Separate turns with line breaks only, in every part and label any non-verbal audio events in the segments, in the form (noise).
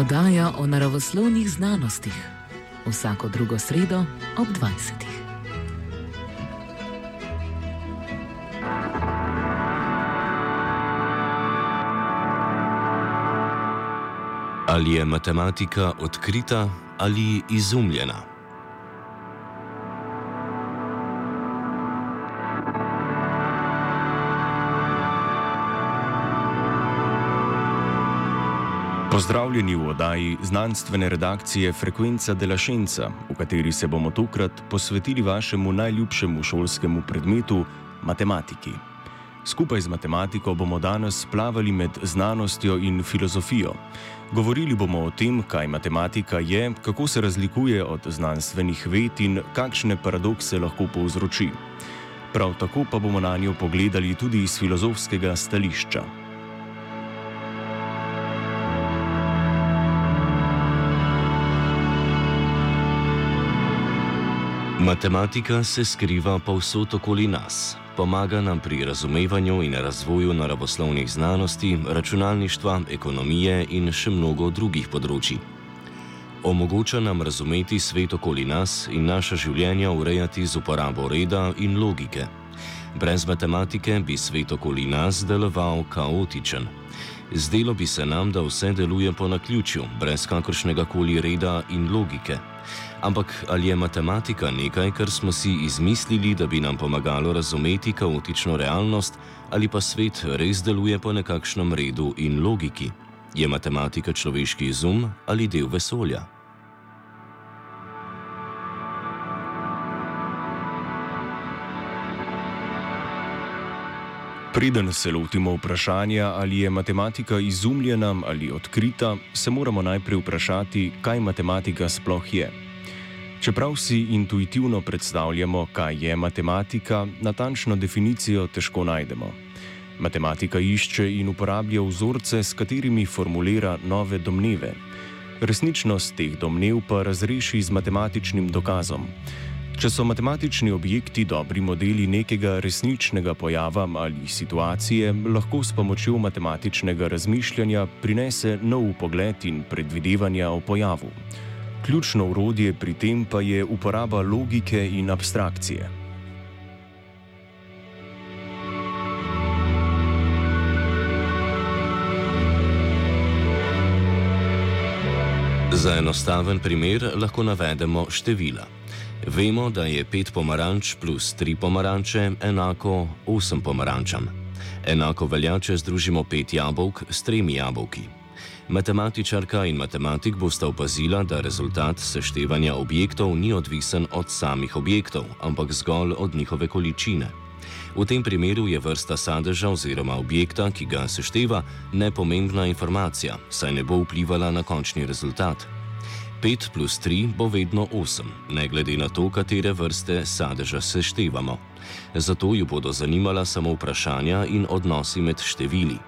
Oddaja o naravoslovnih znanostih. Vsako drugo sredo ob 20.
Ali je matematika odkrita ali izumljena? Pozdravljeni v oddaji znanstvene redakcije Frequenza de la Scienza, v kateri se bomo tokrat posvetili vašemu najljubšemu šolskemu predmetu - matematiki. Skupaj z matematiko bomo danes plavali med znanostjo in filozofijo. Govorili bomo o tem, kaj matematika je, kako se razlikuje od znanstvenih ved in kakšne paradokse lahko povzroči. Prav tako pa bomo na njo pogledali tudi iz filozofskega stališča. Matematika se skriva povsod okoli nas. Pomaga nam pri razumevanju in razvoju naravoslovnih znanosti, računalništva, ekonomije in še mnogo drugih področji. Omogoča nam razumeti svet okoli nas in naša življenja urejati z uporabo reda in logike. Brez matematike bi svet okoli nas deloval kaotičen. Zdelo bi se nam, da vse deluje po naključju, brez kakršnega koli reda in logike. Ampak ali je matematika nekaj, kar smo si izmislili, da bi nam pomagalo razumeti kaotično realnost, ali pa svet res deluje po nekakšnem redu in logiki? Je matematika človeški izum ali del vesolja? Preden se lotimo vprašanja, ali je matematika izumljena ali odkrita, se moramo najprej vprašati, kaj matematika sploh je. Čeprav si intuitivno predstavljamo, kaj je matematika, natančno definicijo težko najdemo. Matematika išče in uporablja vzorce, s katerimi formulira nove domneve. Resničnost teh domnev pa razreši z matematičnim dokazom. Če so matematični objekti dobri modeli nekega resničnega pojava ali situacije, lahko s pomočjo matematičnega razmišljanja prinese nov pogled in predvidevanja o pojavu. Ključno urodje pri tem pa je uporaba logike in abstrakcije. Za enostaven primer lahko navedemo števila. Vemo, da je 5 pomaranč plus 3 pomaranče enako 8 pomarančam. Enako velja, če združimo 5 jabolk s 3 jabolki. Matematičarka in matematik bosta opazila, da rezultat seštevanja objektov ni odvisen od samih objektov, ampak zgolj od njihove količine. V tem primeru je vrsta sadeža oziroma objekta, ki ga sešteva, nepomembna informacija, saj ne bo vplivala na končni rezultat. 5 plus 3 bo vedno 8, ne glede na to, katere vrste sadeža seštevamo. Zato ju bodo zanimala samo vprašanja in odnosi med števili.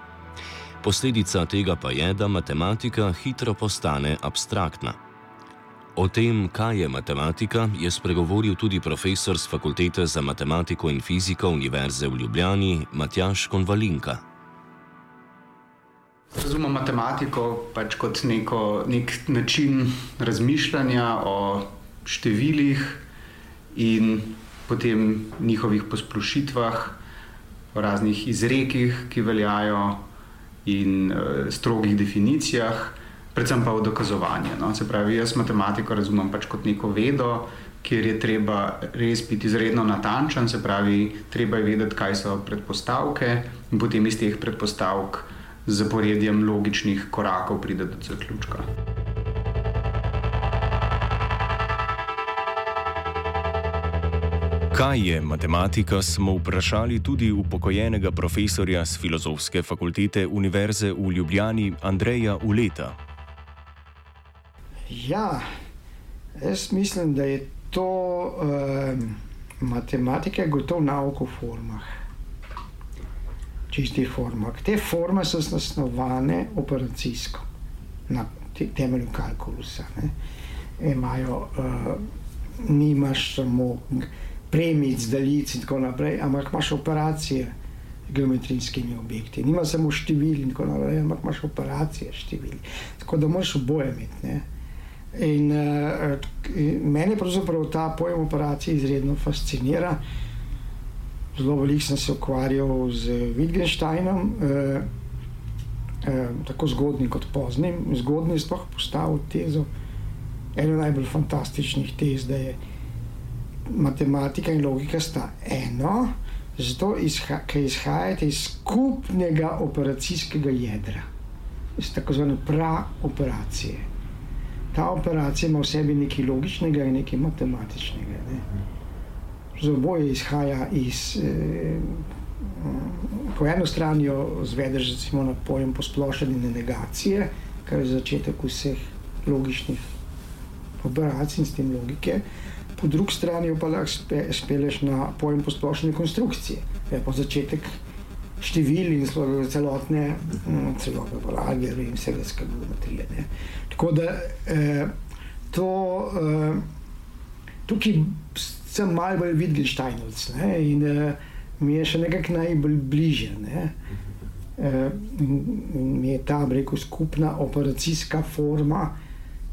Posledica tega pa je, da matematika hitro postane abstraktna. O tem, kaj je matematika, je spregovoril tudi profesor z Fakultete za matematiko in fiziko Univerze v Ljubljani Matjaš Konvalinka.
Razumem matematiko pač kot neko, nek način razmišljanja o številih in potem njihovih posplošitvah, o raznih izrekih, ki veljajo, in uh, strogih definicijah, predvsem pa o dokazovanju. No? Se pravi, jaz matematiko razumem pač kot neko vedo. Ker je treba res biti izredno natančen, se pravi, treba je vedeti, kaj so predpostavke, in potem iz teh predpostavk zaporedjem logičnih korakov pride do zaključka.
Kaj je matematika, smo vprašali tudi upokojenega profesorja z filozofske fakultete Univerze v Ljubljani, Andreja Uleta.
Ja, jaz mislim, da je to uh, matematika, gotovo nauk v formah čistih formah. Te forme so zasnovane operacijsko, na temelju kalkulusa. Ne. Imajo, uh, nimaš samo premic, daljic in tako naprej, ampak imaš operacije, geometrijskimi objekti. Nima samo števil in tako naprej, ampak imaš operacije števil. Tako da moraš oboje imeti. In uh, meni pravzaprav ta pojem operacije izredno fascinira. Zelo veliko sem se ukvarjal z Wittgensteinom, uh, uh, tako zgodnim kot poznim. Zgodni je sploh postavil tezo, eno najbolj fantastičnih tez, da je matematika in logika sta eno, zato izha, izhajate iz skupnega operacijskega jedra, iz tako zvane praoperacije. Ta operacija ima v sebi nekaj logičnega in nekaj matematičnega. Ne. Za oboje izhaja iz. Eh, po eni strani jo zvedeš na pojem posplošene negacije, kar je začetek vseh logičnih operacij in s tem logike po drugi strani pa lahko spe, speleš na pojem posplošene konstrukcije. Je pa začetek števil in celotne, mm, celotne algebra in vsega skrbnometrije. Tako da eh, to, eh, tukaj sem malo bolj Wittgensteinovc in eh, mi je še nekako najbolj bliže. Ne? Eh, mi je ta rekel, skupna operacijska forma,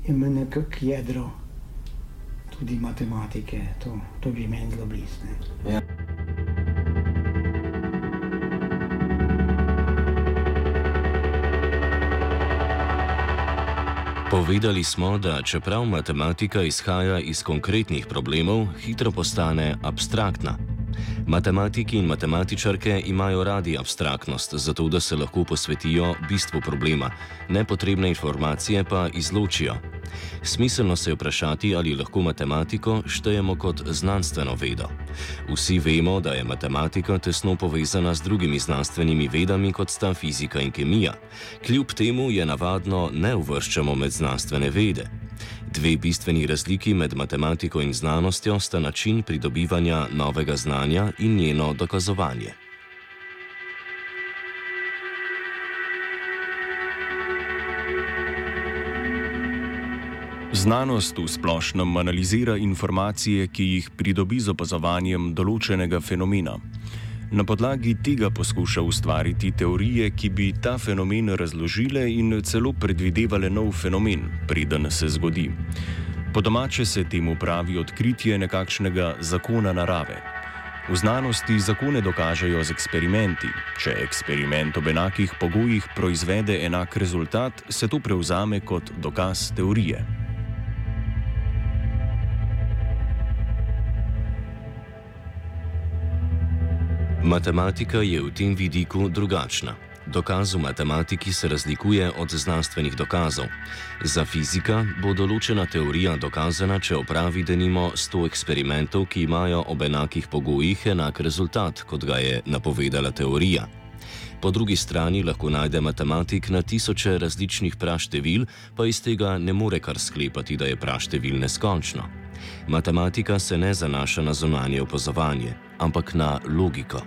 ima nekako jedro tudi matematike, to, to bi meni zelo blizu. Ja.
Povedali smo, da čeprav matematika izhaja iz konkretnih problemov, hitro postane abstraktna. Matematiki in matematičarke imajo radi abstraktnost, zato da se lahko posvetijo bistvu problema, nepotrebne informacije pa izločijo. Smiselno se je vprašati, ali lahko matematiko štejemo kot znanstveno vedo. Vsi vemo, da je matematika tesno povezana z drugimi znanstvenimi vedami, kot sta fizika in kemija. Kljub temu je navadno ne uvrščamo med znanstvene vede. Dve bistveni razliki med matematiko in znanostjo sta način pridobivanja novega znanja in njeno dokazovanje.
Znanost v splošnem analizira informacije, ki jih pridobi z opazovanjem določenega fenomena. Na podlagi tega poskuša ustvariti teorije, ki bi ta fenomen razložile in celo predvidevale nov fenomen, preden se zgodi. Po domače se temu pravi odkritje nekakšnega zakona narave. V znanosti zakone dokažejo z eksperimenti. Če eksperiment ob enakih pogojih proizvede enak rezultat, se to prevzame kot dokaz teorije.
Matematika je v tem vidiku drugačna. Dokaz v matematiki se razlikuje od znanstvenih dokazov. Za fizika bo določena teorija dokazana, če opravi denimo 100 eksperimentov, ki imajo ob enakih pogojih enak rezultat, kot ga je napovedala teorija. Po drugi strani lahko najde matematik na tisoče različnih praštevil, pa iz tega ne more kar sklepati, da je praštevil neskončno. Matematika se ne zanaša na zunanje opazovanje, ampak na logiko.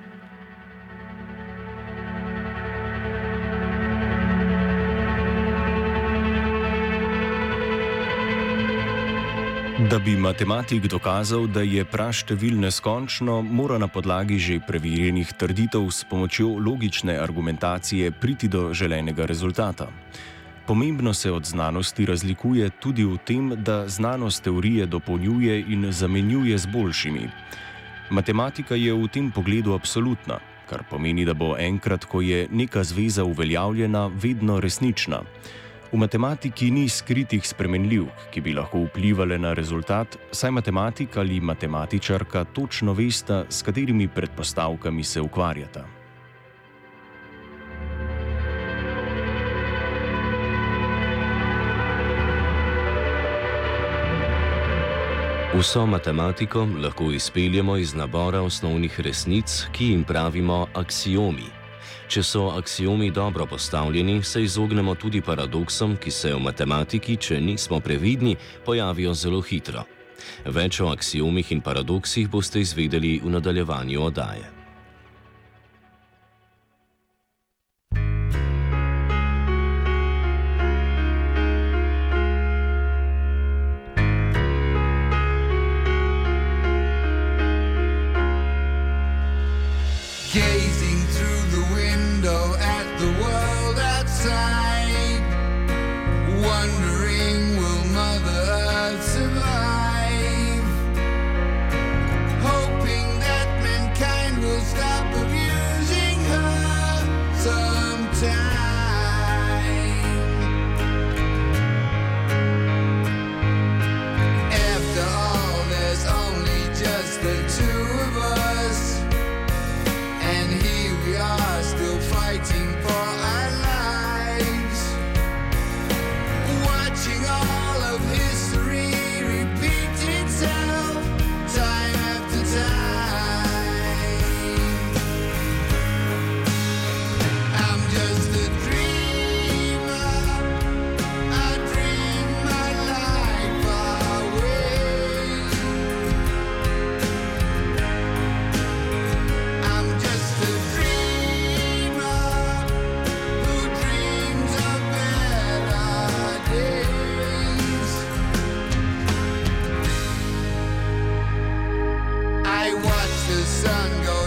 Da bi matematik dokazal, da je praštevil neskončno, mora na podlagi že preverjenih trditev s pomočjo logične argumentacije priti do želenega rezultata. Pomembno se od znanosti razlikuje tudi v tem, da znanost teorije dopolnjuje in zamenjuje z boljšimi. Matematika je v tem pogledu absolutna, kar pomeni, da bo enkrat, ko je neka zveza uveljavljena, vedno resnična. V matematiki ni skritih spremenljivk, ki bi lahko vplivali na rezultat, saj matematik ali matematičarka točno veste, s katerimi predpostavkami se ukvarjata.
Vso matematiko lahko izpeljemo iz nabora osnovnih resnic, ki jim pravimo axiomi. Če so axiomi dobro postavljeni, se izognemo tudi paradoksom, ki se v matematiki, če nismo previdni, pojavijo zelo hitro. Več o axiomih in paradoksih boste izvedeli v nadaljevanju oddaje.
the sun goes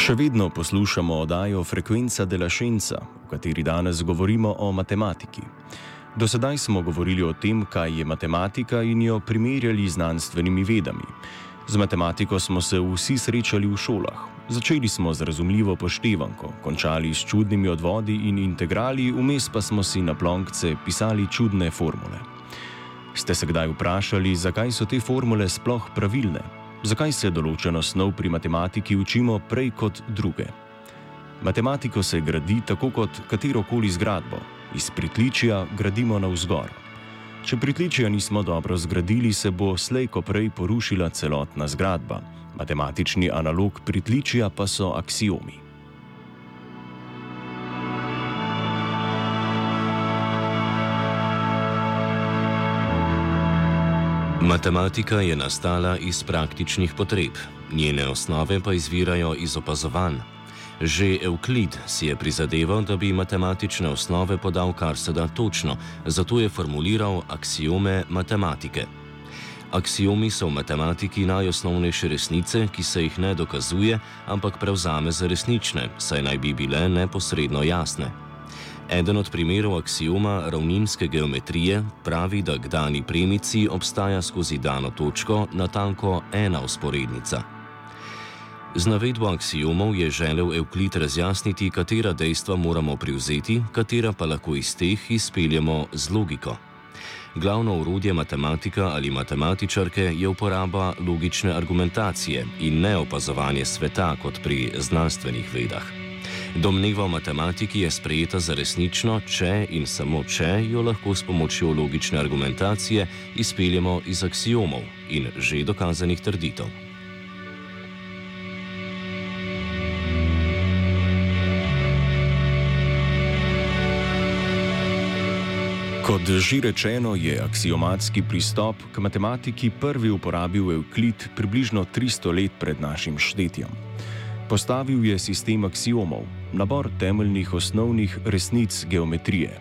Še vedno poslušamo oddajo Frekvenca de la Scienza, v kateri danes govorimo o matematiki. Do sedaj smo govorili o tem, kaj je matematika in jo primerjali z znanstvenimi vedami. Z matematiko smo se vsi srečali v šolah. Začeli smo z razumljivo poštevanko, končali s čudnimi odvodi in integrali, vmes pa smo si na plonkce pisali čudne formule. Ste se kdaj vprašali, zakaj so te formule sploh pravilne? Zakaj se določeno snov pri matematiki učimo prej kot druge? Matematiko se gradi tako kot katerokoli zgradbo, iz pritličja gradimo na vzgor. Če pritličja nismo dobro zgradili, se bo slejko prej porušila celotna zgradba. Matematični analog pritličja pa so axiomi.
Matematika je nastala iz praktičnih potreb, njene osnove pa izvirajo iz opazovanj. Že Euklid si je prizadeval, da bi matematične osnove podal kar se da točno, zato je formuliral axiome matematike. Axiomi so v matematiki najosnovnejše resnice, ki se jih ne dokazuje, ampak prevzame za resnične, saj naj bi bile neposredno jasne. Eden od primerov aksioma ravninske geometrije pravi, da k dani premici obstaja skozi dano točko natanko ena usporednica. Z navedbo aksiomov je želel Evklid razjasniti, katera dejstva moramo privzeti, katera pa lahko iz teh izpeljemo z logiko. Glavno urodje matematika ali matematičarke je uporaba logične argumentacije in ne opazovanje sveta kot pri znanstvenih vedah. Domneva v matematiki je sprejeta za resnično, če in samo če jo lahko s pomočjo logične argumentacije izpeljemo iz aksiomov in že dokazanih trditev.
Kot že rečeno, je aksiomatski pristop k matematiki prvi uporabil Euklid približno 300 let pred našim štetjem. Postavil je sistem aksiomov, nabor temeljnih osnovnih resnic geometrije.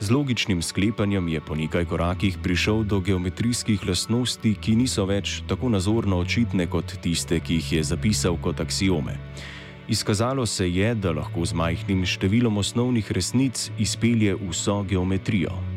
Z logičnim sklepanjem je po nekaj korakih prišel do geometrijskih lastnosti, ki niso več tako nazorno očitne kot tiste, ki jih je zapisal kot aksiome. Izkazalo se je, da lahko z majhnim številom osnovnih resnic izpelje vso geometrijo.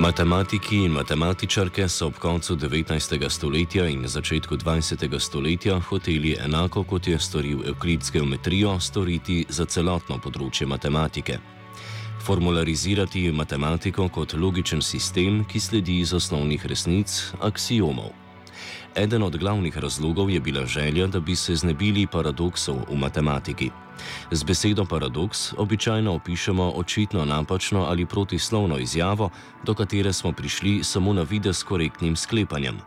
Matematiki in matematičarke so ob koncu 19. stoletja in začetku 20. stoletja hoteli enako kot je storil Euklid z geometrijo, storiti za celotno področje matematike. Formularizirati matematiko kot logičen sistem, ki sledi iz osnovnih resnic, aksiomov. Eden od glavnih razlogov je bila želja, da bi se znebili paradoksov v matematiki. Z besedo paradoks običajno opišemo očitno napačno ali protislovno izjavo, do katere smo prišli samo na vide s korektnim sklepanjem.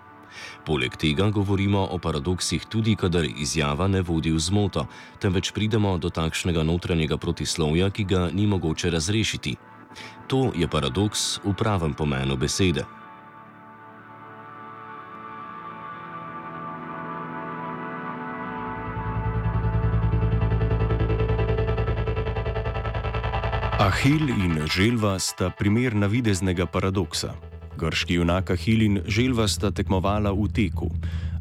Poleg tega govorimo o paradoksih tudi, kadar izjava ne vodi v zmoto, temveč pridemo do takšnega notranjega protislovja, ki ga ni mogoče razrešiti. To je paradoks v pravem pomenu besede.
Ahil in želva sta primer navideznega paradoksa. Grški junak Ahil in želva sta tekmovala v teku.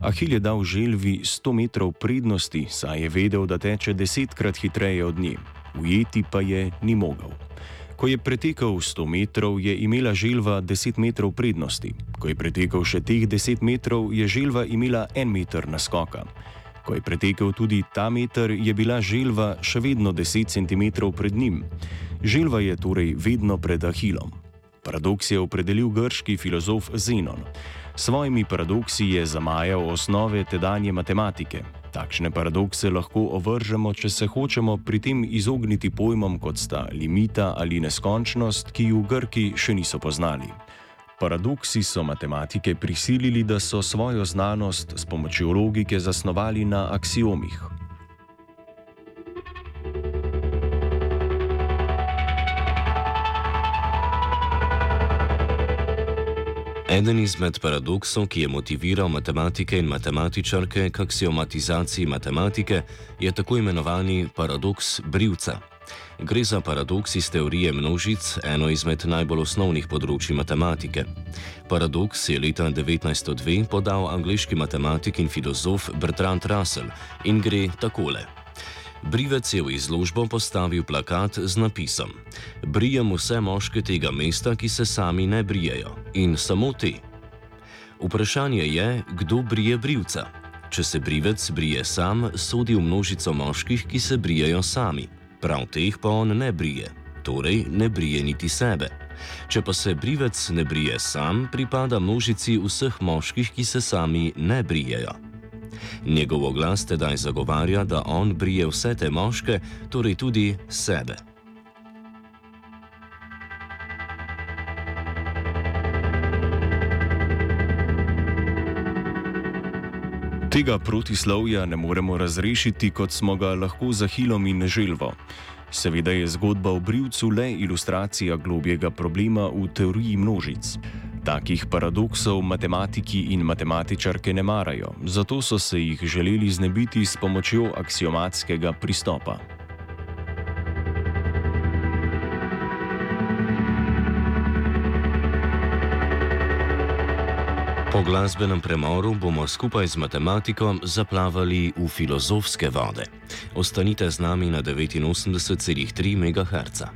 Ahil je dal želvi 100 metrov prednosti, saj je vedel, da teče desetkrat hitreje od nje. Ujeti pa je ni mogel. Ko je pretekel 100 metrov, je imela želva 10 metrov prednosti. Ko je pretekel še teh 10 metrov, je želva imela 1 meter naskoka. Ko je pretekel tudi ta meter, je bila želva še vedno 10 cm pred njim. Želva je torej vedno pred Ahilom. Paradoks je opredelil grški filozof Zenon. S svojimi paradoksi je zamajal osnove tedanje matematike. Takšne paradokse lahko ovržemo, če se hočemo pri tem izogniti pojmom kot sta limita ali neskončnost, ki ju Grki še niso poznali. Paradoksi so matematike prisilili, da so svojo znanost s pomočjo logike zasnovali na aksiomih.
Eden izmed paradoksov, ki je motiviral matematike in matematičarke k aksiomatizaciji matematike, je tako imenovani paradoks brivca. Gre za paradoks iz teorije množic, eno izmed najbolj osnovnih področji matematike. Paradoks je leta 1902 podal angliški matematik in filozof Bertrand Russell in gre takole. Brivec je v izložbo postavil plakat z napisom: Brijem vse moške tega mesta, ki se sami ne brijejo, in samo te. Vprašanje je, kdo brije brivca. Če se brivec brije sam, sodi v množico moških, ki se brijejo sami prav teh pa on ne brije, torej ne brije niti sebe. Če pa se brivec ne brije sam, pripada množici vseh moških, ki se sami ne brijejo. Njegov glas tedaj zagovarja, da on brije vse te moške, torej tudi sebe.
Tega protislovja ne moremo razrešiti, kot smo ga lahko za Hilom in Želvo. Seveda je zgodba o brivcu le ilustracija globjega problema v teoriji množic. Takih paradoksov matematiki in matematičarke ne marajo, zato so se jih želeli znebiti s pomočjo aksiomatskega pristopa.
Po glasbenem premoru bomo skupaj z matematiko zaplavali v filozofske vode. Ostanite z nami na 89,3 MHz.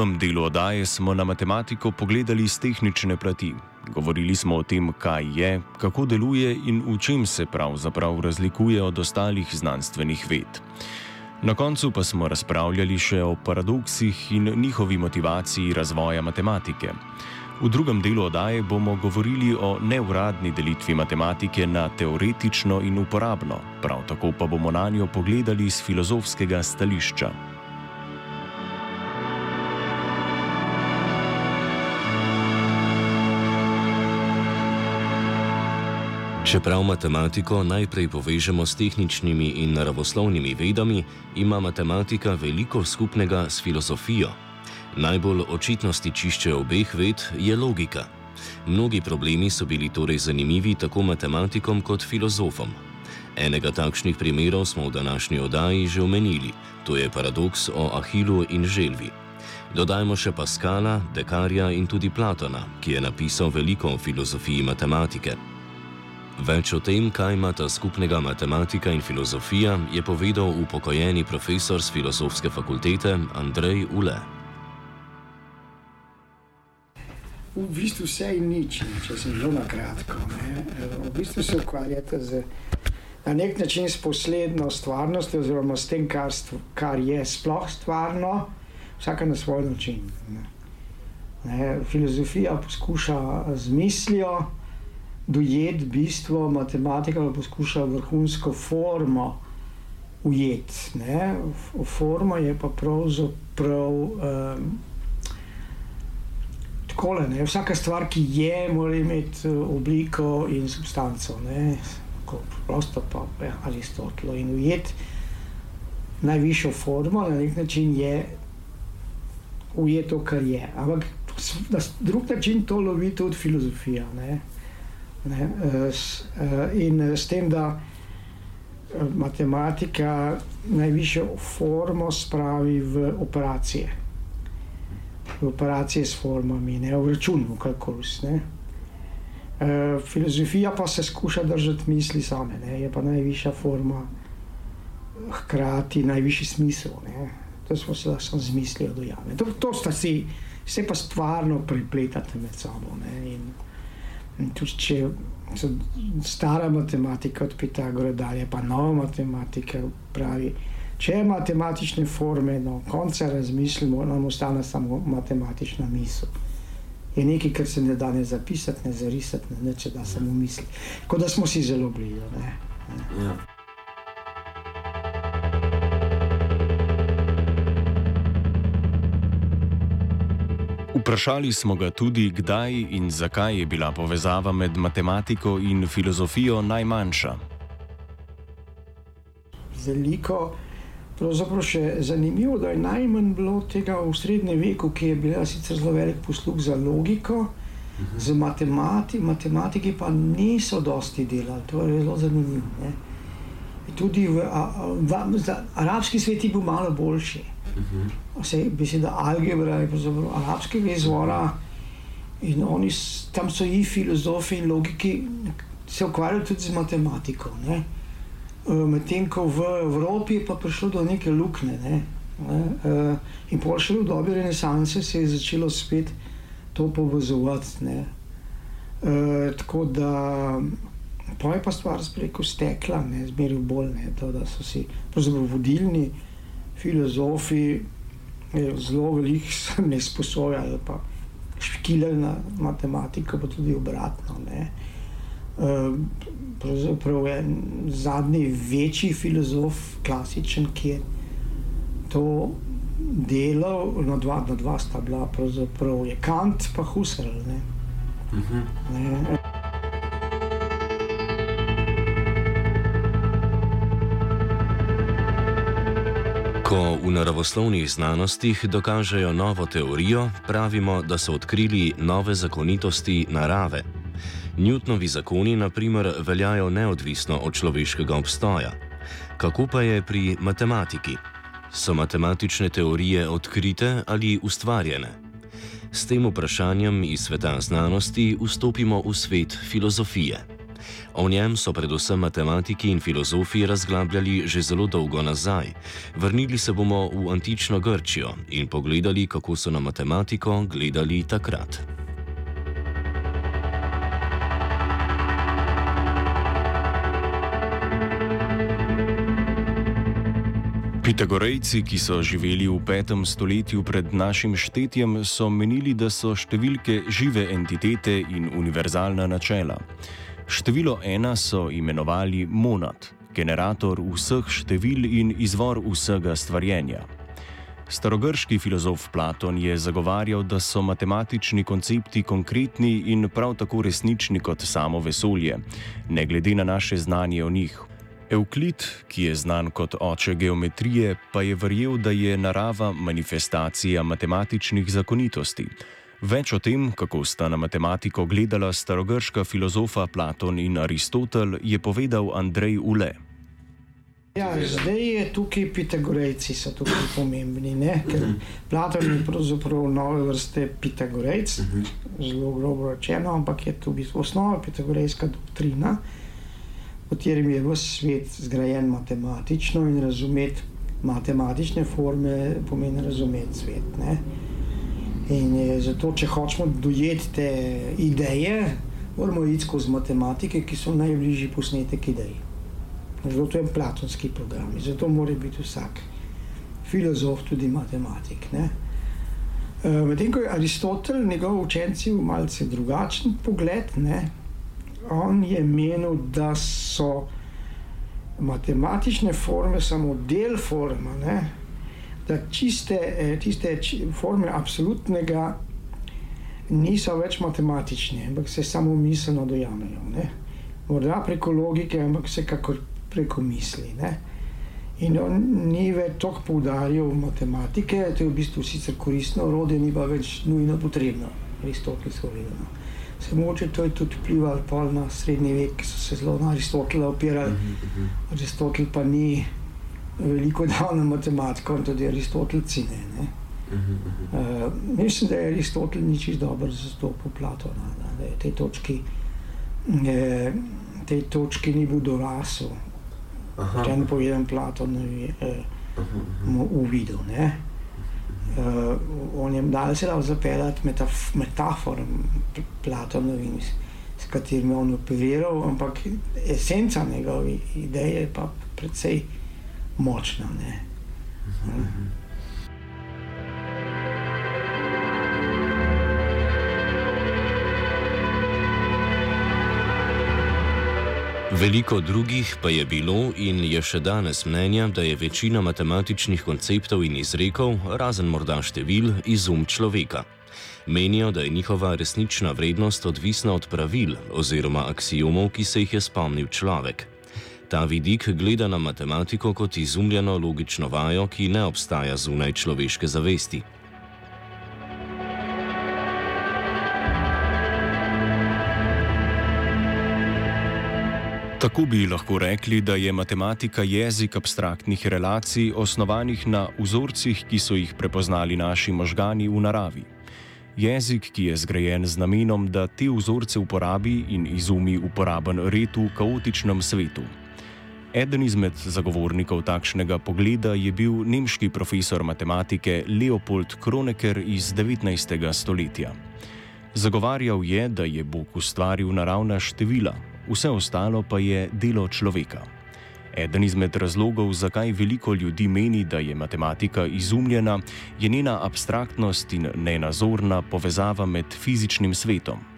Prvem delu oddaje smo na matematiko pogledali z tehnične plati. Govorili smo o tem, kaj je, kako deluje in v čem se pravzaprav razlikuje od ostalih znanstvenih ved. Na koncu pa smo razpravljali še o paradoksih in njihovi motivaciji razvoja matematike. V drugem delu oddaje bomo govorili o neuradni delitvi matematike na teoretično in uporabno, prav tako pa bomo na njo pogledali z filozofskega stališča.
Čeprav matematiko najprej povežemo s tehničnimi in naravoslovnimi vedami, ima matematika veliko skupnega s filozofijo. Najbolj očitno stičišče obeh ved je logika. Mnogi problemi so bili torej zanimivi tako matematikom kot filozofom. Enega takšnih primerov smo v današnji oddaji že omenili, to je paradoks o Ahilu in Želvi. Dodajmo še Paskala, Dekarja in tudi Platona, ki je napisal veliko o filozofiji matematike. Več o tem, kaj imata skupnega matematika in filozofija, je povedal upokojeni profesor z filozofske fakultete Andrej Ule.
V bistvu vse in nič, če sem zelo na kratko. Ne. V bistvu se ukvarjate z, na nek način s poslednjo stvarnostjo, oziroma s tem, kar, kar je sploh stvarno, vsaka na svoj način. Ne. Ne, filozofija poskuša z mislijo dojeti bistvo, matematika pa poskuša vrhunsko formo ujeti. Forma je pa pravzaprav um, tako. Vsaka stvar, ki je, mora imeti eh, obliko in substanco. Prosto pa je Aristotelo in ujeti najvišjo formo na nek način je ujeti to, kar je. Ampak na drug način to lovi tudi filozofija. Ne? Ne, s, in s tem, da matematika najvišjo formo spravi v operacije, v operacije s formami, ne v račun, v kalkulus. Ne. Filozofija pa se skuša držati misli same, ne, je pa najvišja forma, hkrati najvišji smisel. Ne. To smo se lahko z mislijo dojavili. To, to sta si, se pa stvarno pripletate med sabo. Ne, in, tudi če so stara matematika od Pitagora dalje, pa nova matematika pravi, če je matematične forme, no, konca razmislimo, nam ostane samo matematična misel. Je nekaj, kar se ne da ne zapisati, ne zarisati, ne, ne če da samo misliti. Kot da smo si zelo blizu. Ja.
Vprašali smo ga tudi, kdaj in zakaj je bila povezava med matematiko in filozofijo najmanjša.
Veliko, pravzaprav še zanimivo, da je najmanj bilo tega v srednjem veku, ki je bila sicer zelo velik posluh za logiko, mhm. za matematiki, matematiki pa niso dosti delali, to je zelo zanimivo. Ne? Tudi v, a, v, v arabski svet je bil malo boljši. Vse beseda algebra je pravzaprav arabskega izvora in oni tam so i filozofi in logiki se ukvarjajo tudi z matematiko. Ne? E, medtem ko v Evropi je pa prišlo do neke luknje. Ne? Ne? E, in pol še v dobi renesanse se je začelo spet to povezovati. Ne? E, tako da pa je pa stvar preko stekla, zmeraj bolj, ne? to, da so si vodilni filozofi zelo veliko ne sposojajo, pa špikirajo na matematiko, pa tudi obratno. Ne. Ehm, pravzaprav je zadnji večji filozof, klasičen, ki je to delal, na dva, na dva sta bila, pravzaprav je Kant, pa Husserl. Ne. Uh mhm. -huh. ne.
Ko v naravoslovnih znanostih dokažejo novo teorijo, pravimo, da so odkrili nove zakonitosti narave. Newtonovi zakoni, na primer, veljajo neodvisno od človeškega obstoja. Kako pa je pri matematiki? So matematične teorije odkrite ali ustvarjene? S tem vprašanjem iz sveta znanosti vstopimo v svet filozofije. O njem so predvsem matematiki in filozofi razglabljali že zelo dolgo nazaj. Vrnili se bomo v antično Grčijo in pogledali, kako so na matematiko gledali takrat.
Pitagorejci, ki so živeli v petem stoletju pred našim štetjem, so menili, da so številke žive entitete in univerzalna načela. Število ena so imenovali monad, generator vseh števil in izvor vsega stvarjenja. Starogrški filozof Platon je zagovarjal, da so matematični koncepti konkretni in prav tako resnični kot samo vesolje, ne glede na naše znanje o njih. Evklid, ki je znan kot oče geometrije, pa je verjel, da je narava manifestacija matematičnih zakonitosti. Več o tem, kako sta na matematiko gledala starogrška filozofa Platon in Aristotel, je povedal Andrej Ule.
Ja, zdaj je tukaj Pitagorejci, so tukaj pomembni. Ne? Ker Platon je pravzaprav nove vrste Pitagorejc, zelo grobo rečeno, ampak je v bistvu osnova pitagorejska doktrina katerem je vse svet zgrajen matematično in razumeti matematične forme, pomeni razumeti svet. Ne? In zato, če hočemo dojeti te ideje, moramo iti skozi matematike, ki so najbližji posnetek idej. Zato je platonski program, zato mora biti vsak filozof tudi matematik. Ne? Medtem ko je Aristotel, njegov učenci, malce drugačen pogled, ne? on je menil, da so matematične forme samo del forma, ne? Da čiste, eh, tiste forme absolutnega niso več matematične, ampak se samo miselno dojamejo. Ne? Morda preko logike, ampak vsekakor preko misli. Ne? In on ni več toliko poudarjal matematike, to je v bistvu sicer koristno orodje, ni pa več nujno potrebno, aristotelsko gledano. Se moče to je tudi vplivalo na srednji vek, ki so se zelo na Aristotela opirali. Uh -huh. Aristotel pa ni veliko dal na matematiko, in tudi Aristotelci ne. ne. Uh -huh. uh, mislim, da je Aristotel ni čisto dobro zastopil Platona, da je tej točki, je, tej točki ni bil dorasel. Če ne povedem Platonovi, uh, uh -huh. uvidel. Ne. Uh, on je dal se lahko zapeljati metaf metaforom Platonovim, s katerimi je on operiral, ampak esenca njegove ideje je pa precej močna. Ne? Uh.
Veliko drugih pa je bilo in je še danes mnenja, da je večina matematičnih konceptov in izrekov, razen morda števil, izum človeka. Menijo, da je njihova resnična vrednost odvisna od pravil oziroma aksijomov, ki se jih je spomnil človek. Ta vidik gleda na matematiko kot izumljeno logično vajo, ki ne obstaja zunaj človeške zavesti.
Tako bi lahko rekli, da je matematika jezik abstraktnih relacij, osnovanih na vzorcih, ki so jih prepoznali naši možgani v naravi. Jezik, ki je zgrajen z namenom, da te vzorce uporabi in izumi uporaben red v kaotičnem svetu. Eden izmed zagovornikov takšnega pogleda je bil nemški profesor matematike Leopold Kronecker iz 19. stoletja. Zagovarjal je, da je Bog ustvaril naravna števila, vse ostalo pa je delo človeka. Eden izmed razlogov, zakaj veliko ljudi meni, da je matematika izumljena, je njena abstraktnost in nenazorna povezava med fizičnim svetom.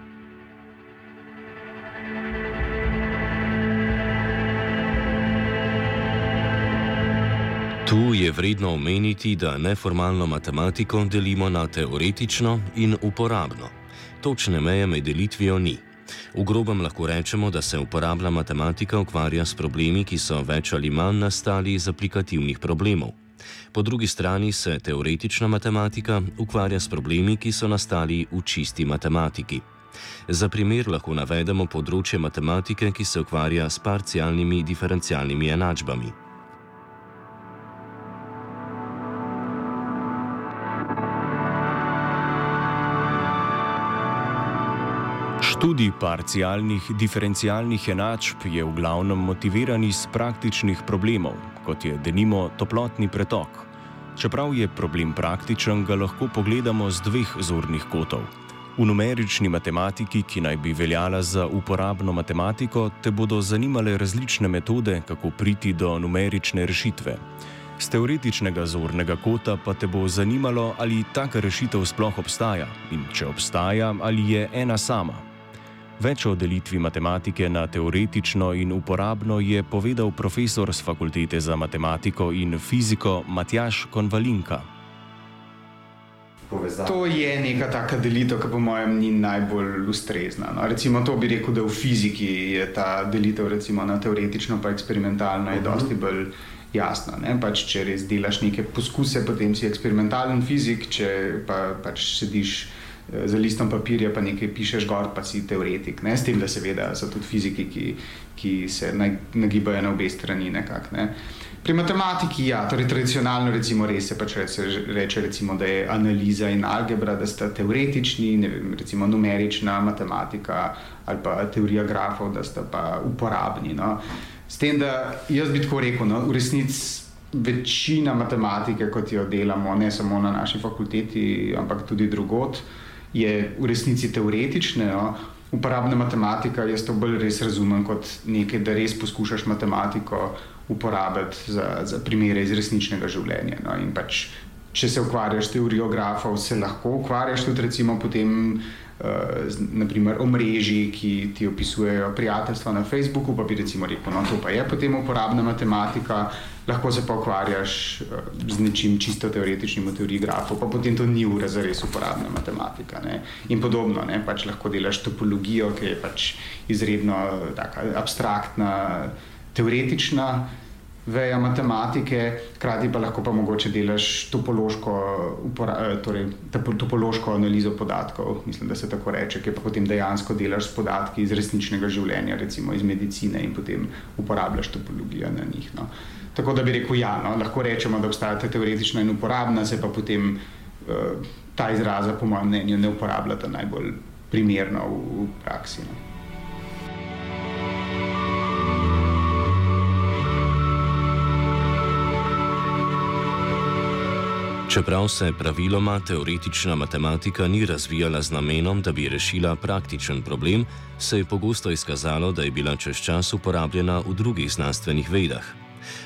Tu je vredno omeniti, da neformalno matematiko delimo na teoretično in uporabno. Točne meje med delitvijo ni. V grobem lahko rečemo, da se uporabna matematika ukvarja s problemi, ki so več ali manj nastali iz aplikativnih problemov. Po drugi strani se teoretična matematika ukvarja s problemi, ki so nastali v čisti matematiki. Za primer lahko navedemo področje matematike, ki se ukvarja s parcialnimi diferencialnimi enačbami.
Študij parcialnih diferencialnih enačb je v glavnem motiviran iz praktičnih problemov, kot je denimo toplotni pretok. Čeprav je problem praktičen, ga lahko pogledamo z dveh zornih kotov. V numerični matematiki, ki naj bi veljala za uporabno matematiko, te bodo zanimale različne metode, kako priti do numerične rešitve. Z teoretičnega zornega kota pa te bo zanimalo, ali taka rešitev sploh obstaja in če obstaja, ali je ena sama. Več o delitvi matematike na teoretično in uporabno je povedal profesor z fakultete za matematiko in fiziko Matjaš Konvalinka.
To je neka taka delitev, ki po mojem ni najbolj ustrezna. No, recimo to bi rekel, da v fiziki je ta delitev recimo, na teoretično in eksperimentalno je dosti bolj jasna. Pač, če res delaš neke poskuse, potem si eksperimentalen fizik, če pa pač sediš. Eh, za listom papirja, pa nekaj pišeš gor, pa si teoretik. Ne? S tem, da seveda so tudi fiziki, ki, ki se nagibajo na obe strani. Nekak, ne? Pri matematiki, ja, torej tradicionalno recimo res se pač reče, reče recimo, da je analiza in algebra, da sta teoretični, vem, recimo numerična matematika ali pa teorija grafov, da sta pa uporabni. No? S tem, da jaz bi tako rekel, no, v resnici. Večina matematike, kot jo delamo, ne samo na naši fakulteti, ampak tudi drugot, uh, je v resnici teoretične. No? Uporabna matematika, jaz to bolj res razumem kot nekaj, da res poskušaš matematiko uporabiti za, za primere iz resničnega življenja. No? Pač, če se ukvarjaš s teorijo grafov, se lahko ukvarjaš tudi recimo potem naprimer omrežji, ki ti opisujejo prijateljstva na Facebooku, pa bi recimo rekel, no to pa je potem uporabna matematika, lahko se pa ukvarjaš uh, z nečim čisto teoretičnim v teoriji grafov, pa potem to ni ura za res uporabna matematika. Ne? In podobno, ne? pač lahko delaš topologijo, ki je pač izredno taka, abstraktna, teoretična veja matematike, hkrati pa lahko pa mogoče delaš topološko, upora, torej, topološko analizo podatkov, mislim, da se tako reče, ki pa potem dejansko delaš s podatki iz resničnega življenja, recimo iz medicine in potem uporabljaš topologijo na njih. No. Tako da bi rekel, ja, no, lahko rečemo, da obstajata teoretična in uporabna, se pa potem uh, ta izraza, po mojem mnenju, ne uporabljata najbolj primerno v, v praksi. No.
Čeprav se praviloma teoretična matematika ni razvijala z namenom, da bi rešila praktičen problem, se je pogosto izkazalo, da je bila čez čas uporabljena v drugih znanstvenih vedah.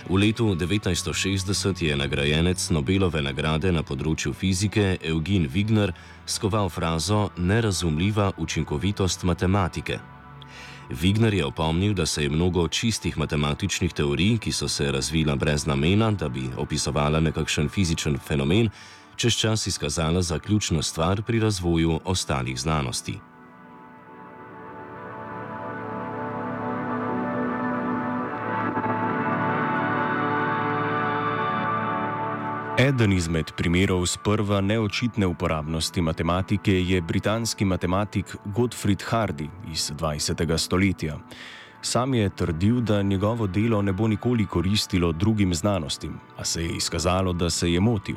V letu 1960 je nagrajenec Nobelove nagrade na področju fizike Eugen Wigner skoval frazo nerazumljiva učinkovitost matematike. Vigner je opomnil, da se je mnogo čistih matematičnih teorij, ki so se razvila brez namena, da bi opisovala nekakšen fizičen fenomen, čez čas izkazala za ključno stvar pri razvoju ostalih znanosti.
Eden izmed primerov sprva neočitne uporabnosti matematike je britanski matematik Gottfried Hardy iz 20. stoletja. Sam je trdil, da njegovo delo ne bo nikoli koristilo drugim znanostim, a se je izkazalo, da se je motil.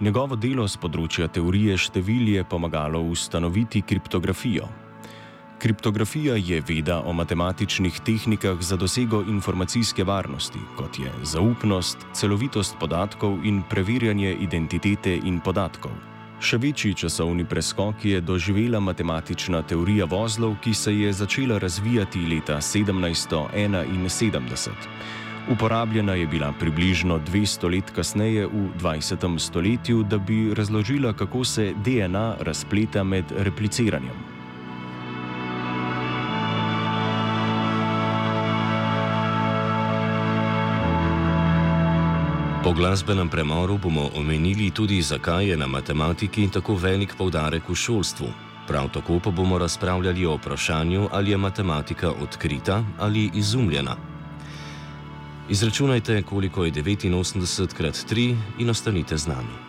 Njegovo delo z področja teorije števil je pomagalo ustanoviti kriptografijo, Kriptografija je veda o matematičnih tehnikah za dosego informacijske varnosti, kot je zaupnost, celovitost podatkov in preverjanje identitete in podatkov. Še večji časovni preskok je doživela matematična teorija vozlov, ki se je začela razvijati leta 1771. Uporabljena je bila približno 200 let kasneje v 20. stoletju, da bi razložila, kako se DNA razpleta med repliciranjem.
Po glasbenem premoru bomo omenili tudi, zakaj je na matematiki tako velik poudarek v šolstvu. Prav tako pa bomo razpravljali o vprašanju, ali je matematika odkrita ali izumljena. Izračunajte, koliko je 89 krat 3 in ostanite z nami.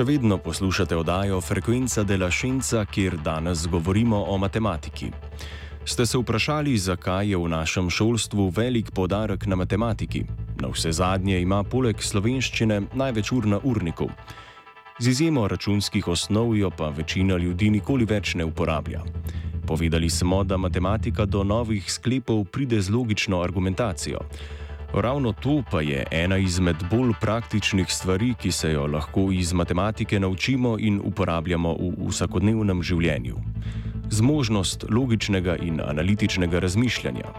Še vedno poslušate oddajo Frekvenca de la Šenca, kjer danes govorimo o matematiki. Ste se vprašali, zakaj je v našem šolstvu velik podarek na matematiki? Na vse zadnje ima poleg slovenščine največ ur na urniku. Z izjemo računskih osnov jo pa večina ljudi nikoli več ne uporablja. Povedali smo, da matematika do novih sklepov pride z logično argumentacijo. Ravno to pa je ena izmed bolj praktičnih stvari, ki se jo lahko iz matematike naučimo in uporabljamo v vsakodnevnem življenju. Zmožnost logičnega in analitičnega razmišljanja.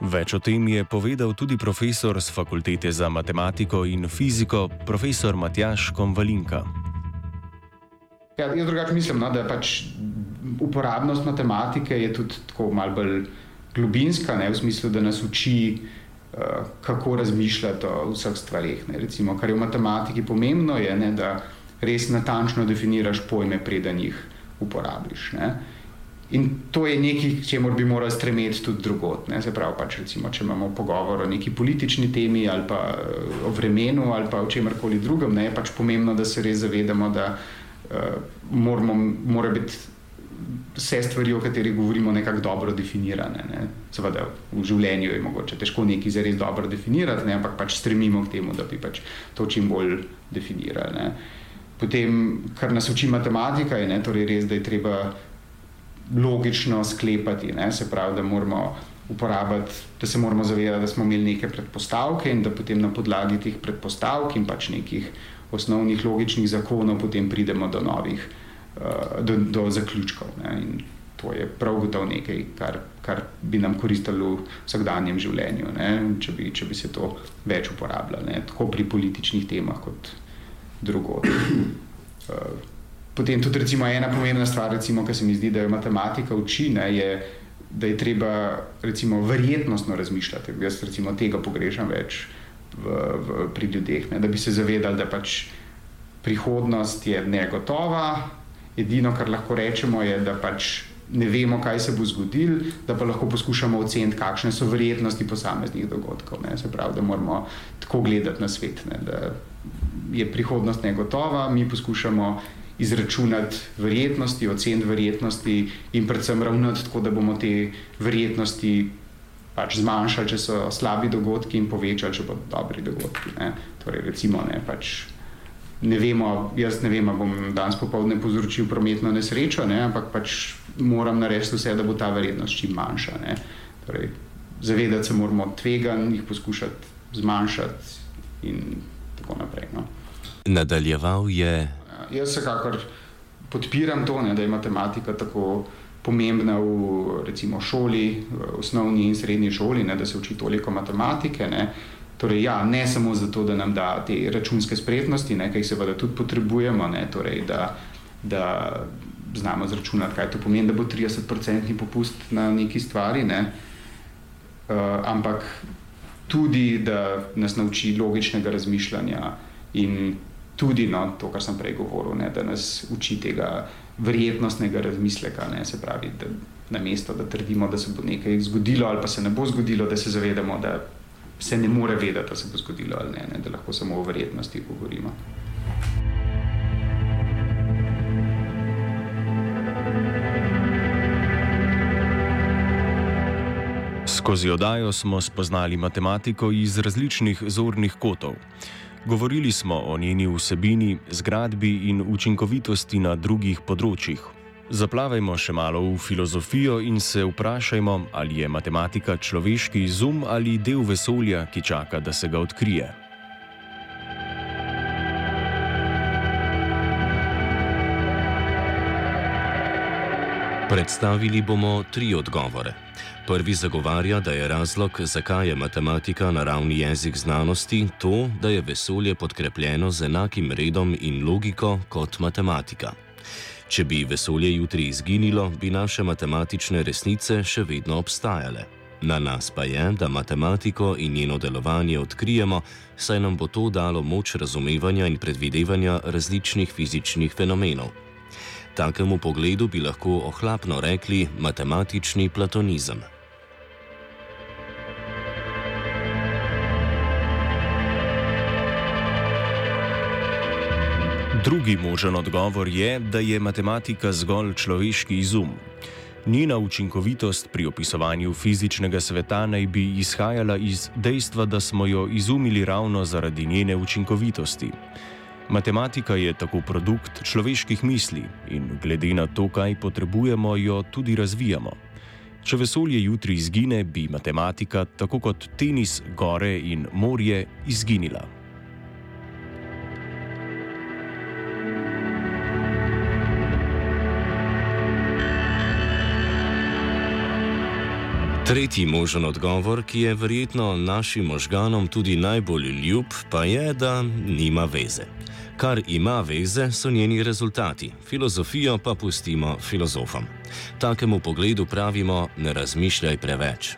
Več o tem je povedal tudi profesor z fakultete za matematiko in fiziko, profesor Matjaš Konvalinka.
Ja, jaz drugače mislim, no, da pač uporabnost matematike je tudi tako malce bolj globinska, ne, v smislu, da nas uči. Eh, kako razmišljati o vseh stvarih. Recimo, kar je v matematiki pomembno, je, ne, da res natančno definiraš pojme, preden jih uporabiš. Ne. In to je nekaj, čemu bi morali stremeti tudi drugot. Ne. Se pravi, pač, recimo, če imamo pogovor o neki politični temi ali pa eh, o vremenu ali pa o čemkoli drugem, ne, je pač pomembno, da se res zavedamo, da uh, moramo, mora biti vse stvari, o katerih govorimo, nekako dobro definirane. Ne. Seveda v življenju je mogoče težko nekaj za res dobro definirati, ne, ampak pač stremimo k temu, da bi pač to čim bolj definirali. Ne. Potem, kar nas uči matematika, je ne, torej res, da je treba logično sklepati, ne, se pravi, da moramo. Da se moramo zavedati, da smo imeli neke predpostavke in da potem na podlagi teh predpostavk in pač nekih osnovnih logičnih zakonov potem pridemo do novih uh, do, do zaključkov. To je prav gotovo nekaj, kar, kar bi nam koristilo v vsakdanjem življenju, če bi, če bi se to več uporabljalo, ne? tako pri političnih temah kot drugod. Uh, potem tudi recimo, ena pomembna stvar, recimo, ki se mi zdi, da jo matematika uči, ne, je, da je treba recimo, verjetnostno razmišljati. Jaz recimo, tega pogrešam več v, v, pri ljudeh, ne, da bi se zavedali, da pač prihodnost je negotova, Edino, kar lahko rečemo, je, da pač ne vemo, kaj se bo zgodilo, da pa lahko poskušamo oceniti, kakšne so verjetnosti posameznih dogodkov. Ne. Se pravi, da moramo tako gledati na svet, ne, da je prihodnost negotova, mi poskušamo izračunati verjetnosti, oceniti verjetnosti in predvsem ravnati tako, da bomo te verjetnosti pač zmanjšali, če so slabi dogodki, in povečali, če bodo dobri dogodki. Ne. Torej, recimo, ne, pač ne vemo, jaz ne vem, ali bom danes popoldne povzročil prometno nesrečo, ne, ampak pač moram narediti vse, da bo ta verjetnost čim manjša. Torej, zavedati se moramo tveganj, jih poskušati zmanjšati in tako naprej. No.
Nadaljeval je.
Ja, jaz vsekakor podpiram to, ne, da je matematika tako. Pomembna v recimo, šoli, v osnovni in srednji šoli, ne, da se uči toliko matematike. Ne. Torej, ja, ne samo zato, da nam da te računske spretnosti, ki jih seveda tudi potrebujemo, ne, torej, da, da znamo zračunati, kaj to pomeni, da bo 30-odstotni popust na neki stvari, ne, uh, ampak tudi, da nas nauči logičnega razmišljanja in tudi no, to, kar sem prej govoril, ne, da nas uči tega verjetnostnega razmisleka, ne, se pravi, da na mesto, da trdimo, da se bo nekaj zgodilo ali pa se ne bo zgodilo, da se zavedamo, da se ne more vedeti, da se bo zgodilo ali ne, ne da lahko samo o verjetnosti govorimo.
Skozi odajo smo spoznali matematiko iz različnih zornih kotov. Govorili smo o njeni vsebini, zgradbi in učinkovitosti na drugih področjih, Zaplavajmo še malo v filozofijo in se vprašajmo, ali je matematika človeški izum ali del vesolja, ki čaka, da se ga odkrije.
Predstavili bomo tri odgovore. Prvi zagovarja, da je razlog, zakaj je matematika naravni jezik znanosti, to, da je vesolje podkrepljeno z enakim redom in logiko kot matematika. Če bi vesolje jutri izginilo, bi naše matematične resnice še vedno obstajale. Na nas pa je, da matematiko in njeno delovanje odkrijemo, saj nam bo to dalo moč razumevanja in predvidevanja različnih fizičnih fenomenov. Takemu pogledu bi lahko ohlapno rekli matematični platonizem.
Drugi možen odgovor je, da je matematika zgolj človeški izum. Njena učinkovitost pri opisovanju fizičnega sveta naj bi izhajala iz dejstva, da smo jo izumili ravno zaradi njene učinkovitosti. Matematika je tako produkt človeških misli in glede na to, kaj potrebujemo, jo tudi razvijamo. Če vesolje jutri izgine, bi matematika, tako kot tenis, gore in morje, izginila.
Tretji možen odgovor, ki je verjetno našim možganom tudi najbolj ljub, pa je, da nima veze. Kar ima veze, so njeni rezultati, filozofijo pa pustimo filozofom. Takemu pogledu pravimo: ne razmišljaj preveč.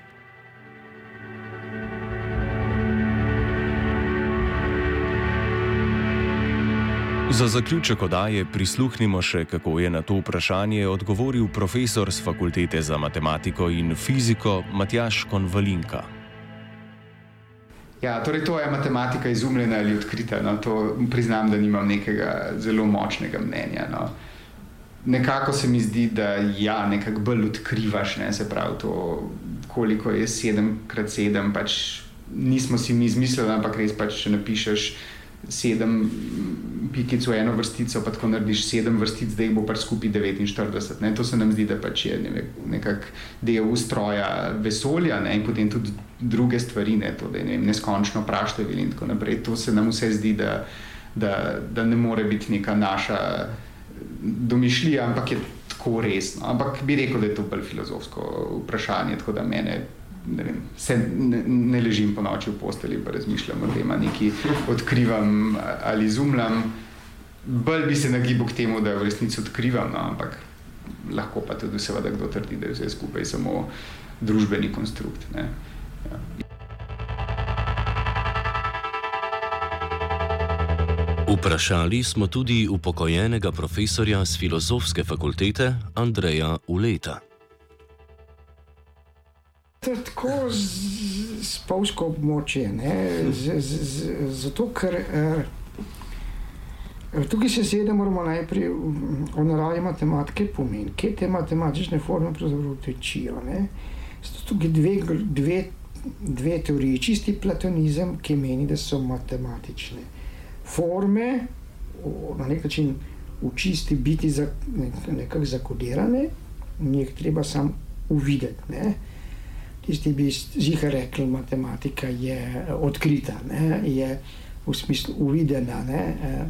Za zaključek odaje prisluhnimo še, kako je na to vprašanje odgovoril profesor z fakultete za matematiko in fiziko Matjaš Konvalinka.
Ja, torej to je matematika izumljena ali odkrita. No, to priznam, da nimam nekega zelo močnega mnenja. No. Nekako se mi zdi, da ja, nekako bolj odkrivaš, ne, se pravi, to, koliko je 7x7. Pač nismo si mi izmislili, ampak res pač, če napišeš sedem pikic v eno vrstico, pa tako narediš sedem vrstic, da jih bo pač skupaj 49. Ne? To se nam zdi, da pač je ne nekak del ustroja vesolja ne? in potem tudi druge stvari, ne? To, da je ne vem, neskončno praštevil in tako naprej. To se nam vse zdi, da, da, da ne more biti neka naša domišljija, ampak je tako resno. Ampak bi rekel, da je to bolj filozofsko vprašanje, tako da mene ne, vem, se, ne, ne ležim po noči v posteli in razmišljam o tem, nekaj odkrivam ali izumljam. Bolj bi se nagibal k temu, da v resnici odkrivam, no, ampak lahko pa tudi, seveda, kdo trdi, da je vse skupaj samo družbeni konstrukt. Ne. Ja.
Vprašali smo tudi upokojenega profesorja z filozofske fakultete Andreja Uleta.
Tako spolsko območje. Z, z, z, zato, ker eh, tukaj se sedemo, moramo najprej o naravi matematike pomeni, kje te matematične forme pravzaprav tečijo. Tukaj dve, dve, dve teoriji, čisti platonizem, ki meni, da so matematične forme, na nek način v čisti biti za, nekako zakodirane, njih treba samo uvideti tisti bi ziha rekli, matematika je odkrita, ne? je v smislu uvidena, ne? E,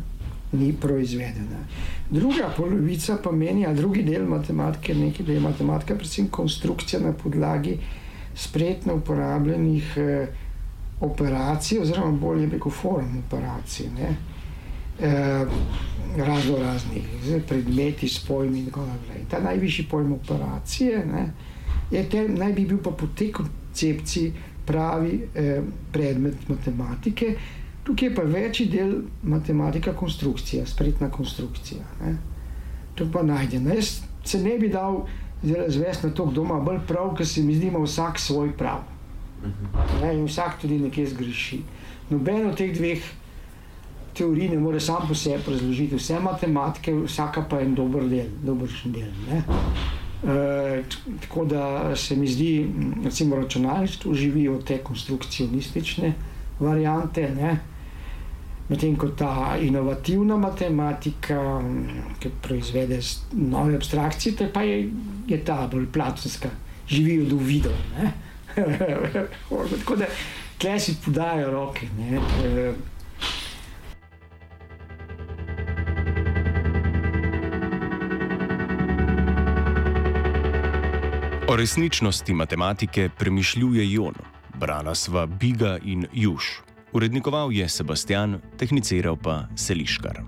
ni proizvedena. Druga polovica pa meni, a drugi del matematike, nekaj, da je matematika predvsem konstrukcija na podlagi spretno uporabljenih eh, operacij, oziroma bolje reko form operacij. Ne? Eh, razno raznih, predmeti s pojmi in tako naprej. Ta najvišji pojem operacije, ne, je te, naj bi bil pa po tej koncepciji pravi eh, predmet matematike. Tukaj je pa večji del matematika konstrukcija, spretna konstrukcija. Ne. To pa najdemo. Jaz se ne bi dal zvesti na to, kdo ima bolj prav, ker se mi zdi, da vsak svoj prav. Ne, in vsak tudi nekaj zgreši. Noben od teh dveh teorij ne more sam po sebi razložiti vse matematike, vsaka pa je en dober del, dobršen del. Ne. Eh, tako da se mi zdi, da računalništvo živi od te konstrukcionistične variante, medtem ko ta inovativna matematika, ki proizvede nove abstrakcije, pa je, je ta bolj platonska, živi od uvidov. (laughs) tako da tle si podajo roke. Ne?
O resničnosti matematike premišljuje Jon, brala sva Biga in Juž. Urednikoval je Sebastian, tehniciral pa Seliškar.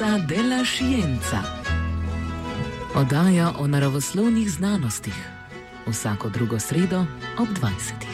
Frekvenca della Jenca. Oddaja o naravoslovnih znanostih. Vsako drugo sredo ob 20.